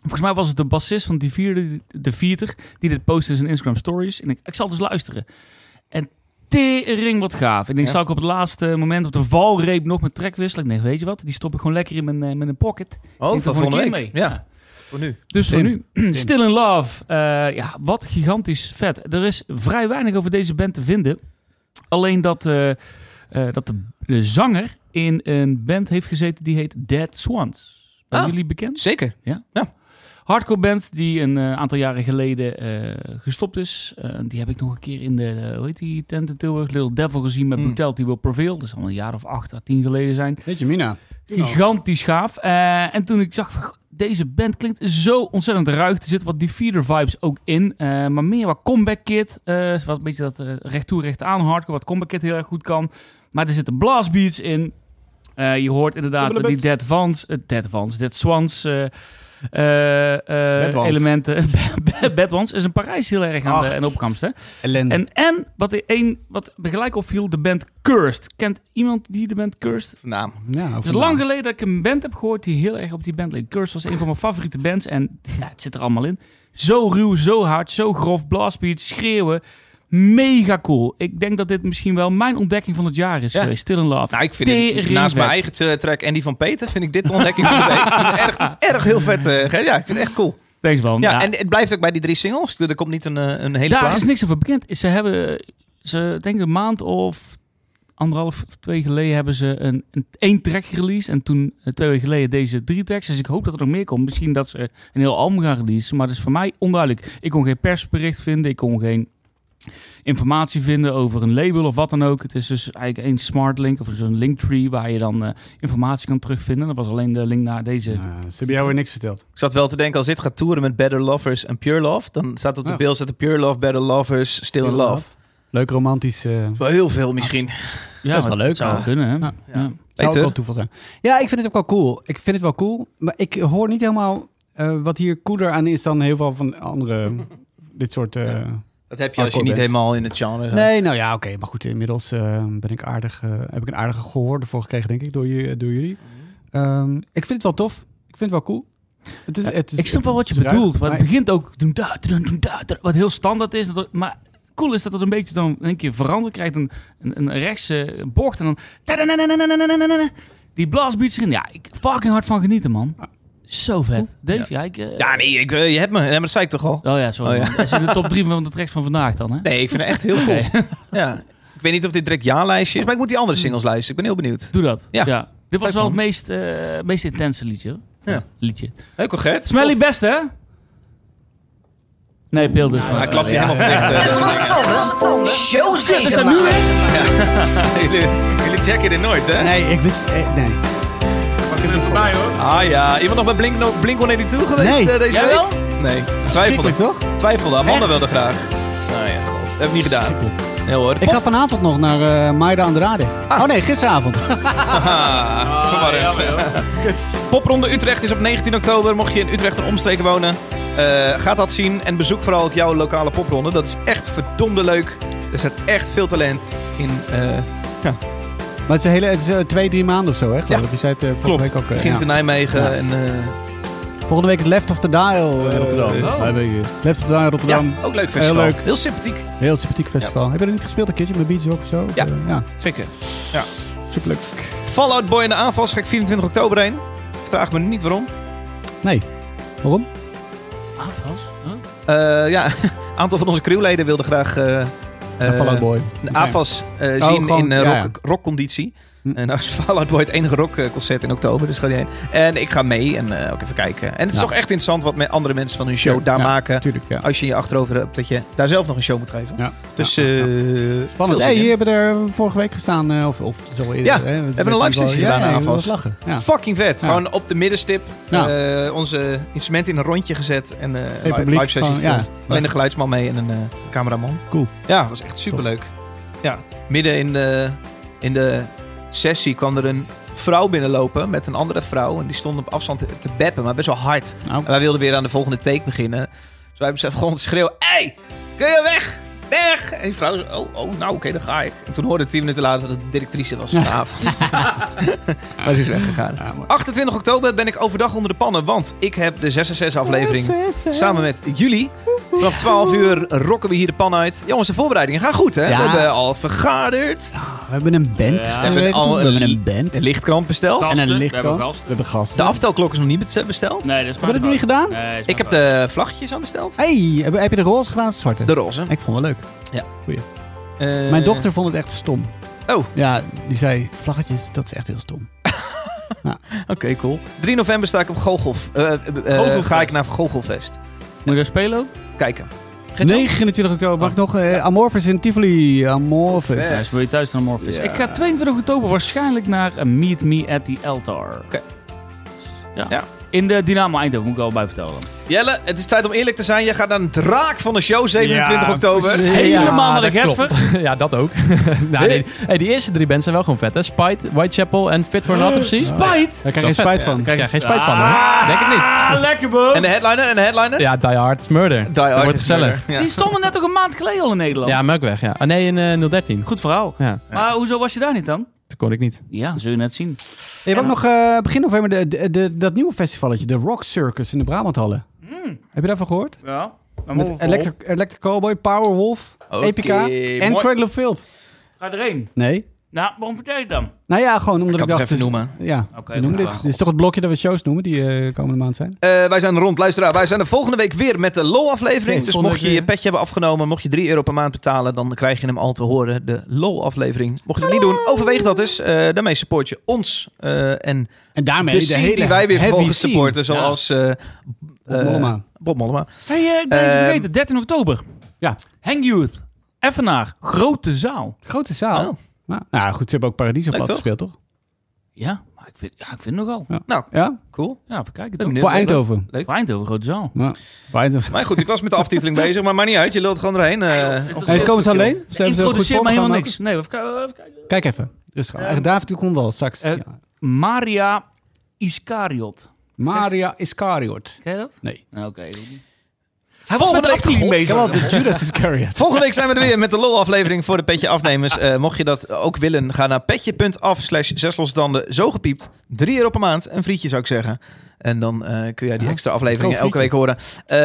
S1: volgens mij was het de bassist van die vierde, de vierter, die dit postte in zijn Instagram stories. En ik, ik zal dus luisteren. En tering wat gaaf. Ik denk,
S3: Ja.
S1: zal ik op het laatste moment op de valreep nog met track wisselen? Ik denk, weet je wat, die stop ik gewoon lekker in mijn, eh, met een pocket.
S3: Oh, van volgende. Ja, voor nu.
S1: Dus voor nu, [clears throat] Still in Love. Eh, ja, wat gigantisch vet. Er is vrij weinig over deze band te vinden. Alleen dat, eh, dat de, de zanger in een band heeft gezeten die heet Dead Swans. Zijn
S3: Ah.
S1: jullie bekend?
S3: Zeker.
S1: Hardcore band die een eh, aantal jaren geleden eh, gestopt is. Eh, die heb ik nog een keer in de, hoe heet die tent in Tilburg? Little Devil gezien met
S3: Mm.
S1: Brutality Will Prevail. Dat zal een jaar of acht à tien geleden zijn.
S2: Weet je, Mina.
S1: Gigantisch gaaf. En toen ik zag, deze band klinkt zo ontzettend ruig. Er zitten wat Defeater vibes ook in. maar meer wat Comeback Kid. eh, wat een beetje dat eh, recht toe, recht aan hardcore. Wat Comeback Kid heel erg goed kan. Maar er zitten blastbeats in. Eh, je hoort inderdaad die
S2: beats.
S1: Dead Vans, Dead Vans, Dead Swans. Eh, eh,
S2: Bad Ones.
S1: elementen. [laughs] Bad Ones is in Parijs heel erg aan de, aan de opkomst. Hè?
S2: Ellende.
S1: En, en wat, er één, wat me gelijk opviel, de band Cursed. Kent iemand die de band Cursed?
S3: Naam.
S2: ja,
S1: Het is lang geleden dat ik een band heb gehoord die heel erg op die band leek. Cursed was een van mijn favoriete bands en ja, het zit er allemaal in. Zo ruw, zo hard, zo grof, blastbeat, schreeuwen. Mega cool. Ik denk dat dit misschien wel mijn ontdekking van het jaar is
S3: Ja.
S1: geweest. Still in Love.
S3: Nou, ik vind
S1: Tering
S3: naast mijn eigen tra- track en die van Peter, vind ik dit de ontdekking van de week. Erg, erg heel vet. eh, ja, ik vind het echt cool.
S1: Thanks man.
S3: Ja,
S1: Ja,
S3: en het blijft ook bij die drie singles. Er komt niet een, eh, een hele
S1: Daar
S3: plaat.
S1: is niks over bekend. Ze hebben, ze denk een maand of anderhalf, twee geleden hebben ze een, een één track gereleased. En toen eh, twee weken geleden deze drie tracks. Dus ik hoop dat er nog meer komt. Misschien dat ze een heel album gaan releasen. Maar dat is voor mij onduidelijk. Ik kon geen persbericht vinden. Ik kon geen informatie vinden over een label of wat dan ook. Het is dus eigenlijk één smart link of zo'n linktree waar je dan eh, informatie kan terugvinden. Dat was alleen de link naar deze.
S2: Ja, ze hebben jou weer niks verteld.
S3: Ik zat wel te denken, als dit gaat toeren met Better Lovers en Pure Love, dan staat op de
S2: Ja.
S3: beeld staat Pure Love, Better Lovers, Still, in
S2: Still in
S3: Love.
S2: Leuk romantisch. eh
S3: Wel heel veel misschien.
S1: Ja,
S2: dat is wel leuk.
S1: Zou
S2: Ja.
S1: wel kunnen, hè?
S2: Ja.
S1: Ja.
S2: Zou ook wel toeval zijn. Ja, ik vind het ook wel cool. Ik vind het wel cool. Maar ik hoor niet helemaal eh, wat hier cooler aan is dan heel veel van andere... [laughs] dit soort... eh,
S3: dat heb je als je niet helemaal in het genre.
S2: Nee, nou ja, oké. Maar goed, inmiddels eh, ben ik aardig, eh, heb ik een aardige gehoor ervoor gekregen, denk ik, door, je, door jullie. Ehm, ik vind het wel tof. Ik vind het wel cool. Het is, het is,
S1: ik snap wel wat je bedoelt, maar het begint ook doen dat doen wat heel standaard is. Maar cool is dat het een beetje dan een keer veranderd krijgt, een, een, rechtse bocht en dan die blastbeats erin. Ja, ik fucking hard van genieten, man. Ah, zo vet. Dave, ja, ik... eh,
S3: Ja, nee, ik, je hebt me. Ja, maar dat zei ik toch al?
S1: Oh ja, sorry.
S3: Oh ja.
S1: is in de top 3 van de tracks van vandaag dan, hè?
S3: Nee, ik vind het echt heel [laughs] cool. Ja. Ik weet niet of dit direct ja-lijstje is, maar ik moet die andere singles luisteren. Ik ben heel benieuwd.
S1: Doe dat.
S3: Ja.
S1: Ja. Dit was wel het meest, eh, meest intense liedje. hoor.
S3: Ja.
S1: Liedje.
S3: Leuk hoor, Gert.
S1: Smelly best, hè? Nee, Pil dus.
S3: Hij klapt hier helemaal van dicht. eh.
S6: Shows deze [laughs]
S3: jullie, jullie checken dit nooit, hè?
S2: Nee, ik wist... nee.
S1: voorbij, hoor.
S3: Ah ja, iemand nog bij Blink, Blink 182 geweest
S2: Nee.
S3: eh, deze
S1: Jij
S3: week?
S1: wel?
S3: Nee, twijfelde.
S2: Toch?
S3: Twijfelde. Amanda wilde graag. Nou ja, god. Heb ik niet gedaan. Nee hoor.
S2: Ik ga vanavond nog naar uh, Maida Andrade. Oh nee, gisteravond. [laughs]
S3: Ah, verwarrend. Popronde Utrecht is op 19 oktober. Mocht je in Utrecht en omstreken wonen, eh ga dat zien. En bezoek vooral ook jouw lokale popronde. Dat is echt verdomde leuk. Er zit echt veel talent in. eh,
S2: Maar het is, een hele, het is eh, twee, drie maanden of zo, hè? Geloof
S3: Ja.
S2: ik. Je zei het eh, vorige
S3: klopt.
S2: week ook. eh,
S3: Begint
S2: ja.
S3: in Nijmegen.
S2: Ja.
S3: En, eh,
S2: Volgende week is Left of the Dial Eh, Rotterdam.
S1: oh.
S2: Ja, je. Left of the Dial Rotterdam.
S3: ja, ook leuk festival.
S2: leuk.
S3: Heel sympathiek.
S2: Heel sympathiek festival. Heb je er niet gespeeld een keertje met Beach Rock of zo?
S3: Ja.
S2: Of, ja.
S3: Zeker.
S2: Superleuk.
S3: Fallout Boy in de aanval ga ik 24 oktober heen. Vraag me niet waarom.
S2: Nee. Waarom?
S1: Huh?
S3: Eh, ja, [laughs] een aantal van onze crewleden wilden graag
S2: een Fallout eh, Boy.
S3: Een AFAS eh,
S2: oh,
S3: zien in eh, rockconditie.
S2: Hm.
S3: En nou is [laughs] Fallout Boy het enige rockconcert in oktober, dus ga die heen. En ik ga mee en eh, ook even kijken. En het is
S2: Ja.
S3: toch echt interessant wat met andere mensen van hun show daar maken.
S2: Tuurlijk.
S3: Als je je achterover hebt dat je daar zelf nog een show moet geven.
S2: Ja.
S3: Dus eh,
S2: Spannend. Hey, hier hebben er vorige week gestaan, eh, of, of zo eerder.
S3: Ja,
S2: hè, we
S3: hebben een live sessie gedaan
S2: lachen.
S3: Fucking vet. Gewoon op de middenstip. Eh, onze instrumenten in een rondje gezet. En eh live, sessie
S2: ja.
S3: Alleen een geluidsman mee en een eh, cameraman.
S2: Cool.
S3: Ja, was echt superleuk. Ja, midden in de, in de sessie kwam er een vrouw binnenlopen met een andere vrouw. En die stond op afstand te, te beppen, maar best wel hard.
S2: Nou,
S3: En wij wilden weer aan de volgende take beginnen. Dus wij hebben gewoon te schreeuwen. Hey, kun je weg? Weg! En die vrouw zei, oh, oh nou oké, dan ga ik. En toen hoorde ik tien minuten later dat het de directrice was van de avond. [laughs] maar ze is weggegaan.
S2: ja, maar-
S3: 28 oktober ben ik overdag onder de pannen, want ik heb de 666 aflevering samen met jullie. Vanaf 12 uur rocken we hier de pan uit. Jongens, de voorbereidingen gaan goed, hè?
S2: Ja.
S3: We hebben al vergaderd.
S2: We hebben een band.
S1: Ja.
S2: We
S3: hebben al
S2: we
S3: een
S2: hebben een band.
S3: Een lichtkrant besteld.
S1: Gasten,
S2: en een
S1: we
S2: lichtkrant.
S1: hebben gasten.
S2: We hebben gasten.
S3: De aftelklok is nog niet besteld.
S1: Nee, dat is
S2: Hebben we dat nog niet gedaan?
S1: Nee,
S3: Ik heb
S1: maar
S3: de vlaggetjes al besteld.
S2: Hey, heb, heb je de roze gedaan of de zwarte?
S3: De roze.
S2: Ik vond het leuk.
S3: Eh,
S2: Mijn dochter vond het echt stom.
S3: Oh.
S2: Ja, die zei, vlaggetjes, dat is echt heel stom. [laughs]
S3: Oké, cool. 3 november sta ik op Goochelf. eh, eh, eh, ga ik naar Goochelfest.
S1: Moet je daar spelen ook?
S3: Kijken. Geert Jan?
S2: 29 oktober mag ik nog eh, Amorphis in Tivoli. Amorphis.
S1: Ja, is wil je thuis naar Morpheus.
S2: Ja.
S1: Ik ga 22 oktober waarschijnlijk naar eh, Meet Me at the Altar.
S3: Oké.
S1: Ja.
S3: Ja.
S1: In de Dynamo Eindhoven, moet ik al bij vertellen.
S3: Jelle, het is tijd om eerlijk te zijn. Je gaat naar een draak van de show 27
S2: Ja,
S3: oktober.
S1: Helemaal naar de. Geffen.
S7: ja, dat ook. [laughs] nou, nee, hey, die eerste drie bands zijn wel gewoon vet, hè? Spite, Whitechapel en Fit for an Autopsy.
S1: Spijt!
S2: Daar krijg je geen spijt van.
S7: Daar krijg je geen spijt van, hoor. Denk ik niet.
S1: Ah, [laughs] lekker boom.
S3: En de headliner? En de headliner?
S7: Ja, Die Hard Murder.
S3: Die Hard
S7: wordt gezellig.
S3: murder. Ja.
S1: Die stonden net toch een maand geleden al in Nederland.
S7: Ja, Melkweg, ja. Ah, nee, in eh 013.
S1: Goed verhaal.
S7: Ja,
S1: Maar hoezo was je daar niet dan?
S7: Dat kon ik niet.
S1: Ja, zul je net zien.
S2: Je hebt ook nog eh, begin november de, de, de- dat nieuwe festivalletje, de Rock Circus in de Brabanthallen. Heb je daarvan gehoord?
S1: Ja.
S2: Met Electric, Electric Cowboy, Powerwolf,
S3: Oké,
S2: Epica en. Cradle of Filth.
S1: Ga erheen.
S2: Nee.
S1: Nou, waarom vertel je het dan?
S2: Nou ja, gewoon omdat
S3: Ik
S2: ik,
S3: kan het
S2: dacht...
S3: even
S2: dus-
S3: noemen.
S2: Ja,
S1: Oké, goed
S2: dit. Dit is toch het blokje dat we shows noemen die eh, komende maand zijn?
S3: Eh, wij zijn rond, luisteraar. Wij zijn de volgende week weer met de LOL-aflevering. Dus
S2: volgende
S3: mocht je
S2: week
S3: je
S2: weer.
S3: petje hebben afgenomen, mocht je 3 euro per maand betalen, dan krijg je hem al te horen, de LOL-aflevering. Mocht je het niet doen, overweeg dat eens. Eh, daarmee support je ons eh, en
S2: En daarmee
S3: de
S2: de,
S3: scene
S2: hele
S3: die wij weer
S2: heavy
S3: vervolgens
S2: scene.
S3: supporten, zoals eh,
S2: Bob
S3: eh,
S2: Mollema.
S3: Bob Mollema.
S1: Hey, eh, ik ben even
S3: Ehm,
S1: vergeten. 13 oktober.
S2: Ja.
S1: Hang Youth. Effenaar. Grote zaal.
S2: Grote zaal.
S3: Oh.
S2: Nou, nou goed, ze hebben ook Paradiso
S3: Leuk,
S2: plat
S3: toch?
S2: gespeeld, toch?
S1: Ja, maar ik vind, ja, ik vind het nogal.
S3: Nou,
S2: Ja?
S3: cool.
S1: Ja, even kijken
S3: Ben
S1: toch.
S3: benieuwd.
S2: Voor Eindhoven.
S3: Leuk.
S1: Voor Eindhoven, grote zaal.
S2: Ja. Voor Eindhoven.
S3: Maar goed, ik was met de aftiteling bezig, maar maakt niet uit. Je lult gewoon erheen. eh,
S2: Hey, komen ze alleen? Of hebben ze goed
S1: Introduceer maar helemaal niks. Nee, even, kijken- even kijken.
S2: ook? Kijk even. Rustig. aan. David die komt wel straks.
S1: Eh,
S2: Ja.
S1: Maria Iscariot.
S2: Maria Iscariot.
S1: Ken je dat?
S2: Nee.
S1: Nou, Oké.
S3: Volgende
S1: met de
S3: week,
S2: de. [laughs]
S3: Volgende week zijn we er weer met de LOL-aflevering voor de Petje Afnemers. Eh, mocht je dat ook willen, ga naar petje.af slash zeslosdanden. Zo gepiept. 3 euro per maand. Een frietje zou ik zeggen. En dan eh, kun jij die extra afleveringen elke week horen. Eh,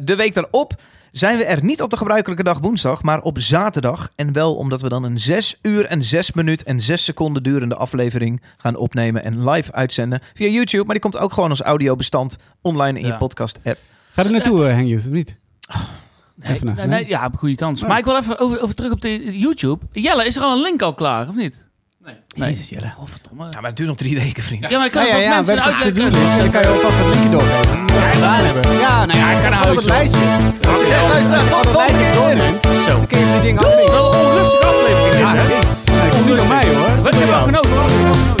S3: de week daarop zijn we er niet op de gebruikelijke dag woensdag, maar op zaterdag. En wel omdat we dan een 6 uur en 6 minuut en 6 seconden durende aflevering gaan opnemen en live uitzenden via YouTube. Maar die komt ook gewoon als audiobestand online in je podcast app.
S2: Ga er naartoe, uh, eh, Hengjoet, of niet?
S1: Nee,
S2: even naar,
S1: nee,
S2: nee,
S1: ja, op goede kans. Maar ik wil even over, over terug op de YouTube. Jelle, is er al een link al klaar, of niet? Nee. nee.
S2: Jezus, Jelle.
S1: Oh, verdomme.
S3: Ja, maar het duurt nog drie weken, vriend.
S1: Ja, maar ik kan
S2: ja, ja, ja,
S1: mensen
S2: doen, dus dan kan je vast een linkje doorgeven. Ja, ja, nou ja, ik ga naar huis.
S3: Zeg, luister,
S2: tot volgende keer. Zo. Dan kun je die dingen afleveren. Wel
S1: een onrustige aflevering, Ja, dat
S2: is niet aan mij, hoor. Wat hebben we genoten?